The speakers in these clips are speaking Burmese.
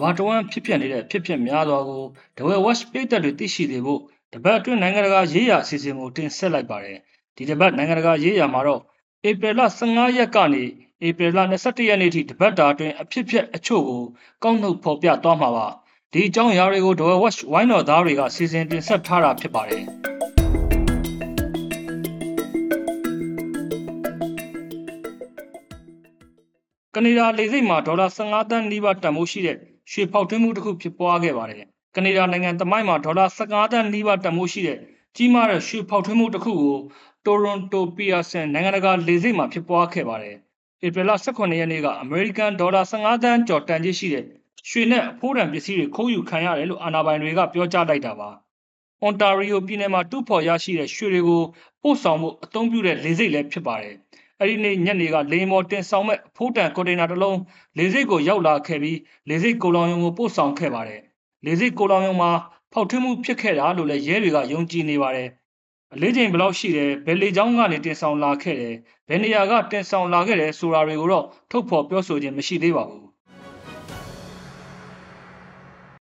ဘာတဝန်းဖြစ်ပျက်နေတဲ့ဖြစ်ပျက်များစွာကို The Well Watch ပြည်သက်တွေသိရှိစေဖို့တပတ်အတွင်းနိုင်ငံတကာရေးရာအစီအစဉ်ကိုတင်ဆက်လိုက်ပါတယ်။ဒီတပတ်နိုင်ငံတကာရေးရာမှာတော့ဧပြီလ15ရက်ကနေဧပြီလ22ရက်နေ့ထိတပတ်တာအတွင်းအဖြစ်ဖြစ်အချို့ကိုကောက်နှုတ်ဖော်ပြသွားမှာပါ။ဒီအကြောင်းအရာတွေကို The Well Watch ဝိုင်းတော်သားတွေကစီစဉ်တင်ဆက်ထားတာဖြစ်ပါတယ်။ကနေဒါလေဆိပ်မှာဒေါ်လာ15သန်းနီးပါးတန်ဖိုးရှိတဲ့ ရွှေဖောက်ထွင်းမှုတစ်ခုဖြစ်ပွားခဲ့ပါတယ်။ကနေဒါနိုင်ငံသမိုင်းမှာဒေါ်လာ15သန်းနီးပါးတန်ဖိုးရှိတဲ့ကြီးမားတဲ့ရွှေဖောက်ထွင်းမှုတစ်ခုကိုတိုရွန်တိုပီယာဆန်နိုင်ငံတကာလေဆိပ်မှာဖြစ်ပွားခဲ့ပါတယ်။ဧပြီလ18ရက်နေ့ကအမေရိကန်ဒေါ်လာ15သန်းကျော်တန်ကြေးရှိတဲ့ရွှေနဲ့အဖိုးတန်ပစ္စည်းတွေခိုးယူခံရတယ်လို့အာဏာပိုင်တွေကပြောကြားလိုက်တာပါ။အွန်တာရီယိုပြည်နယ်မှာတူဖော်ရရှိတဲ့ရွှေတွေကိုပို့ဆောင်မှုအသုံးပြုတဲ့လေဆိပ်လည်းဖြစ်ပါတယ်။ အဲ့ဒီနေ့ညနေကလေမော်တင်ဆောင်မဲ့ဖိုးတန်ကွန်တိန်နာတစ်လုံးလေဆိပ်ကိုရောက်လာခဲ့ပြီးလေဆိပ်ကိုလောင်ယုံကိုပို့ဆောင်ခဲ့ပါတယ်။လေဆိပ်ကိုလောင်ယုံမှာဖောက်ထွင်းမှုဖြစ်ခဲ့တာလို့လည်းရဲတွေကယုံကြည်နေပါတယ်။အလေးချိန်ဘယ်လောက်ရှိတယ်ဘယ်လေကြောင်းကနေတင်ဆောင်လာခဲ့တယ်ဘယ်နေရာကတင်ဆောင်လာခဲ့တယ်ဆိုတာတွေကိုတော့ထုတ်ဖော်ပြောဆိုခြင်းမရှိသေးပါဘူး။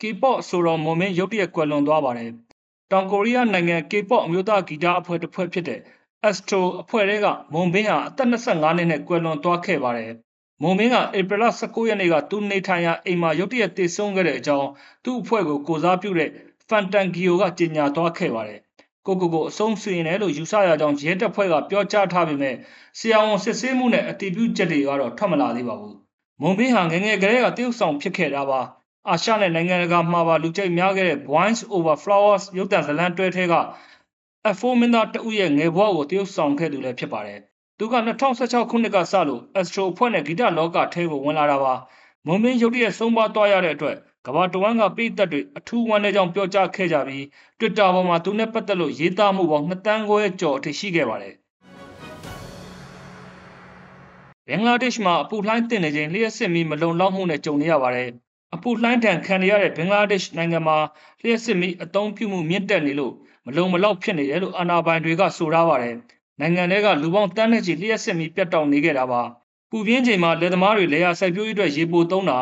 K-pop ဆိုတော့မွန်မင်းရုတ်တရက်ကွယ်လွန်သွားပါတယ်။တောင်ကိုရီးယားနိုင်ငံ K-pop အမျိုးသားဂီတအဖွဲ့တစ်ဖွဲ့ဖြစ်တဲ့ Astro အဖွဲ့ထဲကမွန်ဘင်းဟာအသက်25နှစ်နဲ့ကွယ်လွန်သွားခဲ့ပါတယ်။မွန်ဘင်းကဧပြီလ19ရက်နေ့ကသူနေထိုင်ရာအိမ်မှာရုတ်တရက်တည်ဆုံခဲ့တဲ့အကြောင်းသူ့အဖွဲ့ကိုကိုစားပြုတဲ့ Fantangio ကကြေညာသွားခဲ့ပါတယ်။ကိုကိုကိုအဆုံးစီရင်တယ်လို့ယူဆရကြောင်းရဲတပ်ဖွဲ့ကပြောကြားထားပေမဲ့ဆရာဝန်စစ်ဆေးမှုနဲ့အတည်ပြုချက်တွေကတော့ထွက်မလာသေးပါဘူး။မွန်ဘင်းဟာငငယ်ကလေးကတရုတ်ဆောင်ဖြစ်ခဲ့တာပါ။အာရှနဲ့နိုင်ငံတကာမှာပါလူကြိုက်များခဲ့တဲ့ Boys Over Flowers ရုပ်သံဇာတ်လမ်းတွဲထဲက F4 မင်းသားတဦးရဲ့ငယ်ဘဝကိုတရုတ်ဆောင်ခဲ့သူလည်းဖြစ်ပါတယ်။သူက2016ခုနှစ်ကစလို့ Astro ဖွဲ့နဲ့ဂီတလောကထဲကိုဝင်လာတာပါ။မွန်မင်းရုတ်တရက်ဆုံးပါသွားရတဲ့အတွက်ကမ္ဘာတဝန်းကပြည်သက်တွေအထူးဝမ်းနည်းကြောင်းပြောကြားခဲ့ကြပြီး Twitter ပေါ်မှာသူနဲ့ပတ်သက်လို့ရေးသားမှုပေါင်း2တန်းခွဲကျော်အထိရှိခဲ့ပါတယ်။ဘင်္ဂလားဒေ့ရှ်မှာအပူလှိုင်းတင်နေခြင်းလျှက်စစ်မီမလုံလောက်မှုနဲ့ကြုံနေရပါတယ်။အပူလှိုင်းတံခံရတဲ့ဘင်္ဂလားဒေ့ရှ်နိုင်ငံမှာလျှက်စစ်မီအသုံးပြုမှုမြင့်တက်နေလို့ မလုံမလောက်ဖြစ်နေတယ်လို့အာဏာပိုင်တွေကဆိုထားပါတယ်။နိုင်ငံတွေကလူပေါင်းတန်းနဲ့ချီလျှက်စစ်မီပြတ်တောက်နေခဲ့တာပါ။ပူပြင်းချိန်မှာလယ်သမားတွေလေယာစိုက်ပျိုးရေးအတွက်ရေပိုသုံးတာ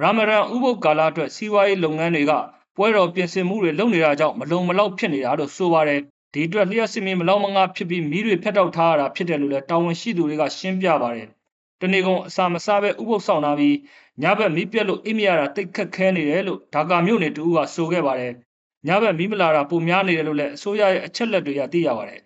ရာမဒန်ဥပုပ်ကာလအတွက်စီးပွားရေးလုပ်ငန်းတွေကပွဲတော်ပြင်ဆင်မှုတွေလုပ်နေတာကြောင့်မလုံမလောက်ဖြစ်နေတာလို့ဆိုပါတယ်။ဒီအတွက်လျှက်စစ်မီမလောက်မငါဖြစ်ပြီးမီးတွေဖျက်တောက်ထားရတာဖြစ်တယ်လို့လည်းတာဝန်ရှိသူတွေကရှင်းပြပါတယ်။တနေ့ကုန်အစာမစားဘဲဥပုပ်ဆောင်လာပြီးညဘက်မီးပြက်လို့အိမ်မရတာတိတ်ခက်ခဲနေတယ်လို့ဒါကာမြို့နယ်တူကဆိုခဲ့ပါတယ် ညဘက်မီးမလာတာပုံများနေတယ်လို့လည်းအစိုးရရဲ့အချက်လက်တွေကသိရပါတယ်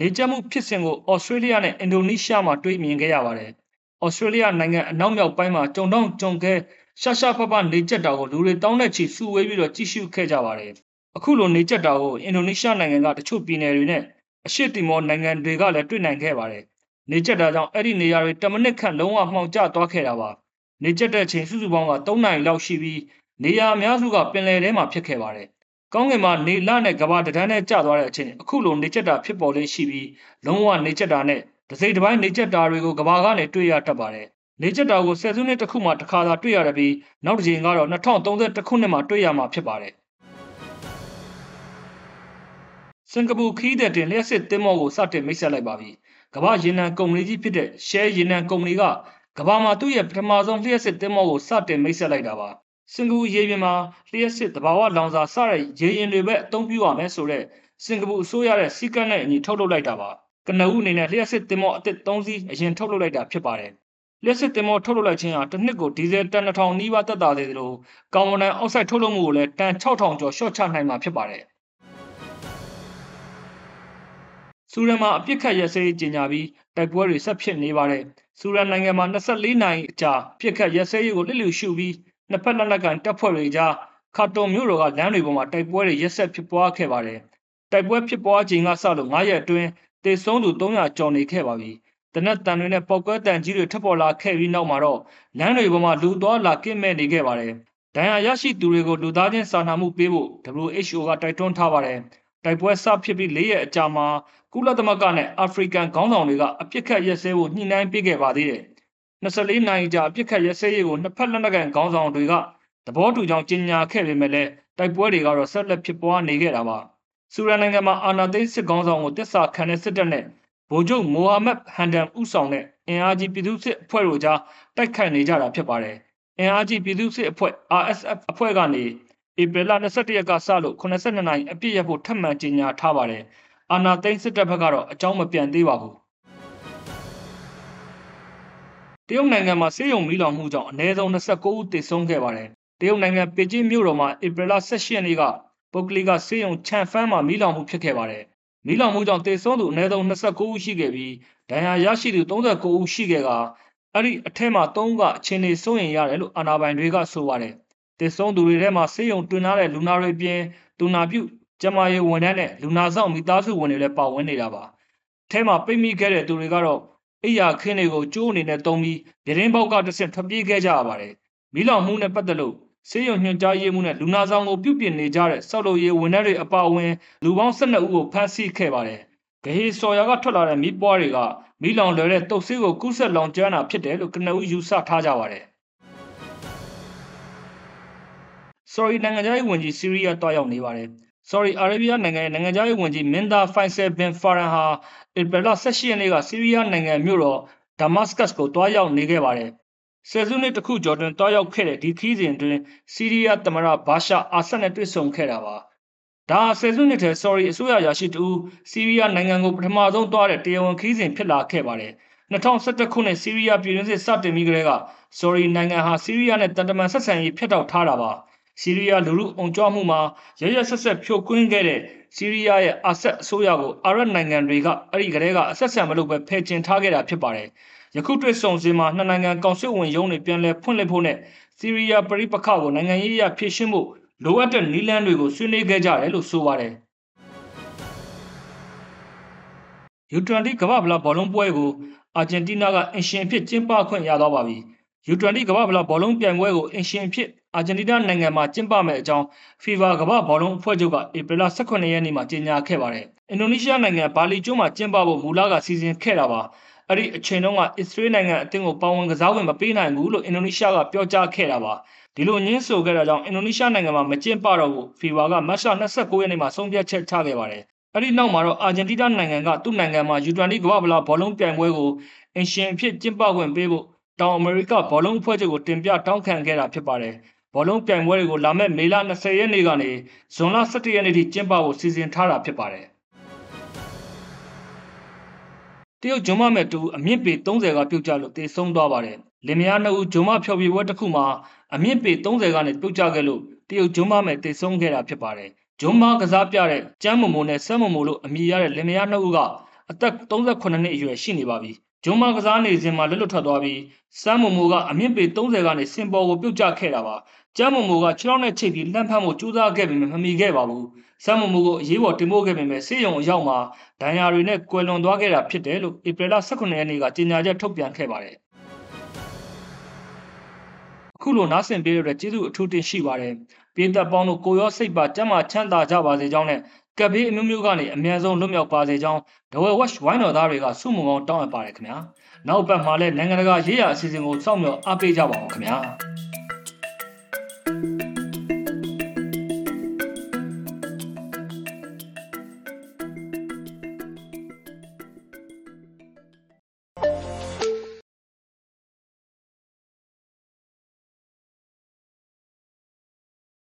နေကြမှုဖြစ်စဉ်ကိုဩစတြေးလျနဲ့အင်ဒိုနီးရှားမှာတွေ့မြင်ခဲ့ရပါတယ်။ဩစတြေးလျနိုင်ငံအနောက်မြောက်ပိုင်းမှာကြုံတောင်းကြုံခဲရှာရှာဖဖနေကြတာကိုလူတွေတောင်းတဲ့ချီစုဝေးပြီးတော့ကြည့်ရှုခဲ့ကြပါတယ်။အခုလိုနေကြတာကိုအင်ဒိုနီးရှားနိုင်ငံကတချို့ပြည်နယ်တွေနဲ့အရှေ့တီမောနိုင်ငံတွေကလည်းတွေ့နိုင်ခဲ့ပါတယ်။နေကြတာကြောင့်အဲ့ဒီနေရာတွေ10မိနစ်ခန့်လုံးဝမှောင်ကျသွားခဲ့တာပါ။နေကြတဲ့အချိန်စုစုပေါင်းက3နိုင်လောက်ရှိပြီး နေရာအများစုကပင်လယ်ထဲမှာဖြစ်ခဲ့ပါတယ်။ကောင်းကင်မှာနေလနဲ့ကဘာတန်းနဲ့ကျသွားတဲ့အချိန်အခုလိုနေကြတာဖြစ်ပေါ်လေးရှိပြီးလုံးဝနေကြတာနဲ့တစိမ့်တစ်ပိုင်းနေကြတာတွေကိုကဘာကနေတွေ့ရတတ်ပါတယ်။နေကြတာကိုဆယ်စုနှစ်တစ်ခုမှတစ်ခါသာတွေ့ရတဲ့ပြီးနောက်တစ်ချိန်ကတော့2030ခုနှစ်မှာတွေ့ရမှာဖြစ်ပါတယ်။စင်ကာပူခီးတဲ့တင်လျှက်စစ်သင်းမောကိုစတင်မိတ်ဆက်လိုက်ပါပြီ။ကမ္ဘာရေနံကုမ္ပဏီကြီးဖြစ်တဲ့ Shell ရေနံကုမ္ပဏီကကမ္ဘာမှာသူ့ရဲ့ပထမဆုံးလျှက်စစ်သင်းမောကိုစတင်မိတ်ဆက်လိုက်တာပါ စင်ကာပူရေပြင်မှာလျှက်စစ်တဘာဝလောင်စာစတဲ့ရေရင်တွေပဲအသုံးပြုရမယ်ဆိုတော့စင်ကာပူအစိုးရရဲ့စီကံနဲ့အညီထုတ်လုပ်လိုက်တာပါကနဦးအနေနဲ့လျှက်စစ်တင်မောအသစ်3စီးအရင်ထုတ်လုပ်လိုက်တာဖြစ်ပါတယ်လျှက်စစ်တင်မောထုတ်လုပ်လိုက်ခြင်းဟာတစ်နှစ်ကိုဒီဇယ်တန်2000နီးပါးတက်တာသေးသလိုကာဗွန်ဒိုင်အောက်ဆိုက်ထုတ်လုပ်မှုကိုလည်းတန်6000ကျော်ရှော့ချနိုင်မှာဖြစ်ပါတယ်ဆူရန်မှာအပြစ်ခတ်ရစဲကြီးညာပြီးတိုက်ပွဲတွေဆက်ဖြစ်နေပါတယ်။ဆူရန်နိုင်ငံမှာ24နိုင်အကြာပြစ်ခတ်ရစဲရေးကိုလစ်လျူရှုပြီး နှစ်ဖက်လက်နက်ကန်တပ်ဖွဲ့တွေကြားခါတွန်မြို့တော်ကလမ်းတွေပေါ်မှာတိုက်ပွဲတွေရက်ဆက်ဖြစ်ပွားခဲ့ပါတယ်။တိုက်ပွဲဖြစ်ပွားချိန်ကစလို့9ရက်အတွင်းတေဆုံးသူ300ကျော်နေခဲ့ပါပြီ။တနက်တန်တွေနဲ့ပောက်ကွဲတန်ကြီးတွေထပ်ပေါ်လာခဲ့ပြီးနောက်မှာတော့လမ်းတွေပေါ်မှာလူသွားလာကင်းမဲ့နေခဲ့ပါတယ်။ဒဏ်ရာရရှိသူတွေကိုလူသားချင်းစာနာမှုပေးဖို့ WHO ကတိုက်တွန်းထားပါတယ်။တိုက်ပွဲစဖြစ်ပြီး၄ရက်အကြာမှာကုလသမဂ္ဂနဲ့အာဖရိကန်ခေါင်းဆောင်တွေကအပြစ်ခတ်ရက်စဲဖို့ညှိနှိုင်းပေးခဲ့ပါသေးတယ်။ 24နိုင်ကြာအပြစ်ခတ်ရက်စဲရေးကိုနှစ်ဖက်လက်နက်ကန်ခေါင်းဆောင်တွေကသဘောတူကြောင်းကြေညာခဲ့ပေမဲ့လည်းတိုက်ပွဲတွေကတော့ဆက်လက်ဖြစ်ပွားနေခဲ့တာပါ။ဆူရန်နိုင်ငံမှာအာနာသိစစ်ခေါင်းဆောင်ကိုတစ္ဆာခံတဲ့စစ်တပ်နဲ့ဗိုလ်ချုပ်မိုဟာမက်ဟန်ဒန်ဦးဆောင်တဲ့အင်အားကြီးပြည်သူ့စစ်အဖွဲ့တို့ကြားတိုက်ခိုက်နေကြတာဖြစ်ပါတယ်။အင်အားကြီးပြည်သူ့စစ်အဖွဲ့ RSF အဖွဲ့ကနေဧပြီလ22ရက်ကစလို့82နိုင်အပြည့်ရဖို့ထပ်မံကြေညာထားပါတယ်။အာနာသိန်းစစ်တပ်ဘက်ကတော့အကြောင်းမပြန်သေးပါဘူး။ တရုတ်နိုင်ငံမှာဆေးရုံမီးလောင်မှုကြောင့်အနည်းဆုံး29ဦးသေဆုံးခဲ့ပါတယ်။တရုတ်နိုင်ငံပေကျင်းမြို့တော်မှာဧပြီလ18ရက်နေ့ကပုဂ္ဂလိကဆေးရုံချန်ဖန်းမှာမီးလောင်မှုဖြစ်ခဲ့ပါတယ်။မီးလောင်မှုကြောင့်သေဆုံးသူအနည်းဆုံး29ဦးရှိခဲ့ပြီးဒဏ်ရာရရှိသူ39ဦးရှိခဲ့ကအဲ့ဒီအထက်မှာ3ဦးကအခြေအနေစိုးရင်ရတယ်လို့အာဏာပိုင်တွေကဆိုပါတယ်။သေဆုံးသူတွေထဲမှာဆေးရုံတွင်ထားတဲ့လူနာတွေပြင်တူနာပြုကျမရေးဝန်ထမ်းနဲ့လူနာဆောင်မိသားစုဝင်တွေလည်းပါဝင်နေတာပါ။အဲမှာပိတ်မိခဲ့တဲ့သူတွေကတော့ အိယာခင်းတွေကိုကျိုးအနေနဲ့တုံးပြီးပြတင်းပေါက်ကတစ်ဆင့်ထွက်ပြေးခဲ့ကြရပါတယ်။မိလောင်မှုနဲ့ပတ်သက်လို့ဆေးရုံညွှန်ကြားရေးမှုနဲ့လူနာဆောင်ကိုပြုပြင်နေကြတဲ့စောက်လို့ရေးဝန်ထမ်းတွေအပါအဝင်လူပေါင်း12ဦးကိုဖမ်းဆီးခဲ့ပါတယ်။ဂဟေစော်ယာကထွက်လာတဲ့မိပွားတွေကမိလောင်လွယ်တဲ့တုတ်ဆေးကိုကူးဆက်လောင်ကျွမ်းတာဖြစ်တယ်လို့ကနဦးယူဆထားကြပါတယ်။ Sorry နိုင်ငံခြားရေးဝန်ကြီးဆီးရီးယားတွားရောက်နေပါတယ်။ Sorry အာရေဗျနိုင်ငံရဲ့နိုင်ငံခြားရေးဝန်ကြီးမင်းသားဖိုင်ဆယ်ဘင်ဖာရန်ဟာဧပြီလ18ရက်နေ့ကဆီးရီးယားနိုင်ငံမြို့တော်ဒါမတ်စကတ်ကိုတွားရောက်နေခဲ့ပါတယ်။ဆယ်စုနှစ်တစ်ခုကျော်တွင်တွားရောက်ခဲ့တဲ့ဒီခီးစဉ်တွင်ဆီးရီးယားသမ္မတဘာရှာအာဆတ်နဲ့တွေ့ဆုံခဲ့တာပါ။ဒါဆယ်စုနှစ်ထဲ sorry အစိုးရရာရှိတူဆီးရီးယားနိုင်ငံကိုပထမဆုံးတွားတဲ့တရားဝင်ခီးစဉ်ဖြစ်လာခဲ့ပါတယ်။2011ခုနှစ်ဆီးရီးယားပြည်တွင်းစစ်စတင်ပြီးကတည်းက sorry နိုင်ငံဟာဆီးရီးယားနဲ့တန်တမန်ဆက်ဆံရေးဖျက်တောက်ထားတာပါ။ ဆီးရီးယားလူမှုအုံကြွမှုမှာရရဆက်ဆက်ဖြိုခွင်းခဲ့တဲ့ဆီးရီးယားရဲ့အာဆတ်အစိုးရကိုအာရပ်နိုင်ငံတွေကအဲ့ဒီကလေးကအဆက်ဆံမလုပ်ပဲဖယ်ကျင်ထားခဲ့တာဖြစ်ပါတယ်။ယခုတွေ့ဆုံစဉ်မှာနှစ်နိုင်ငံကောင်စစ်ဝင်ရုံးတွေပြန်လည်ဖွင့်လှစ်ဖို့နဲ့ဆီးရီးယားပြည်ပခါကိုနိုင်ငံရေးအရဖြည့်ရှင်းဖို့လိုအပ်တဲ့နည်းလမ်းတွေကိုဆွေးနွေးခဲ့ကြတယ်လို့ဆိုပါတယ်။ U20 ကမ္ဘာ့ဖလားဘောလုံးပွဲကိုအာဂျင်တီးနားကအင်ရှင်အဖြစ်ကျင်းပခွင့်ရသွားပါပြီ။ U20 ကမ္ဘာ့ဖလားဘောလုံးပြိုင်ပွဲကိုအင်ရှင်အဖြစ် အာဂျင်တီးနားနိုင်ငံမှာကျင်းပမယ့်အကြောင်း FIFA ကမ္ဘာ့ဘောလုံးအဖွဲ့ချုပ်ကဧပြီလ18ရက်နေ့မှာကြေညာခဲ့ပါတယ်။အင်ဒိုနီးရှားနိုင်ငံဘာလီကျွန်းမှာကျင်းပဖို့မူလကစီစဉ်ခဲ့တာပါ။အဲ့ဒီအချိန်တုန်းကအစ္စရေးနိုင်ငံအသင်းကိုပါဝင်ကစားဝင်မပေးနိုင်ဘူးလို့အင်ဒိုနီးရှားကပြောကြားခဲ့တာပါ။ဒီလိုညင်းဆိုခဲ့တာကြောင့်အင်ဒိုနီးရှားနိုင်ငံမှာမကျင်းပတော့ဘူး FIFA ကမတ်လ29ရက်နေ့မှာဆုံးဖြတ်ချက်ချခဲ့ပါတယ်။အဲ့ဒီနောက်မှာတော့အာဂျင်တီးနားနိုင်ငံကသူ့နိုင်ငံမှာ U20 ကမ္ဘာ့ဖလားဘောလုံးပြိုင်ပွဲကိုအင်ရှင်အဖြစ်ကျင်းပခွင့်ပေးဖို့တောင်အမေရိကဘောလုံးအဖွဲ့ချုပ်ကိုတင်ပြတောင်းခံခဲ့တာဖြစ်ပါတယ်။ ဘောလုံးပြိုင်ပွဲတွေကိုလာမယ့်မေလ20ရက်နေ့ကနေဇွန်လ17ရက်နေ့ထိကျင်းပဖို့စီစဉ်ထားတာဖြစ်ပါတယ်။တရုတ်ဂျွန်မမဲ့တူအမြင့်ပေ30ကပြုတ်ကျလို့တေဆုံးသွားပါတယ်။လင်မယားနှစ်ဦးဂျွန်မဖျော်ဖြေပွဲတစ်ခုမှာအမြင့်ပေ30ကနေပြုတ်ကျခဲ့လို့တရုတ်ဂျွန်မမဲ့တေဆုံးခဲ့တာဖြစ်ပါတယ်။ဂျွန်မကစားပြတဲ့ကျမ်းမမိုနဲ့ဆမ်းမမိုလို့အမည်ရတဲ့လင်မယားနှစ်ဦးကအသက်38နှစ်အရွယ်ရှိနေပါပြီ။ ဂျွန်မကစားနေစဉ်မှာလွတ်လွတ်ထွက်သွားပြီးစမ်းမမိုကအမြင့်ပေ30ကနေစင်ပေါ်ကိုပြုတ်ကျခဲ့တာပါ။ကျမ်းမမိုကခြေထောက်နဲ့ချိတ်ပြီးလှမ်းဖမ်းဖို့ကြိုးစားခဲ့ပေမဲ့မမီခဲ့ပါဘူး။စမ်းမမိုကိုအရေးပေါ်တင်ပို့ခဲ့ပေမဲ့ဆေးရုံအရောက်မှာဒဏ်ရာတွေနဲ့ကွယ်လွန်သွားခဲ့တာဖြစ်တယ်လို့ဧပြီလ18ရက်နေ့ကကြေညာချက်ထုတ်ပြန်ခဲ့ပါတယ်။အခုလိုနားဆင်ပေးရတဲ့ကျေးဇူးအထူးတင်ရှိပါတယ်။ပြည်သက်ပေါင်းတို့ကိုရောစိတ်ပါကျမ်းမာချမ်းသာကြပါစေကြောင်းနဲ့ ကပ်ဘေးအမျိုးမျိုးကနေအမြန်ဆုံးလွတ်မြောက်ပါစေကြောင်းဒဝဲဝက်ဝိုင်းတော်သားတွေကဆုမုံကောင်းတောင်းအပ်ပါတယ်ခင်ဗျာနောက်ပတ်မှာလည်းနိုင်ငံတကာရေးရာအစီအစဉ်ကိုစောင့်မျှော်အားပေးကြပါအောင်ခင်ဗျာ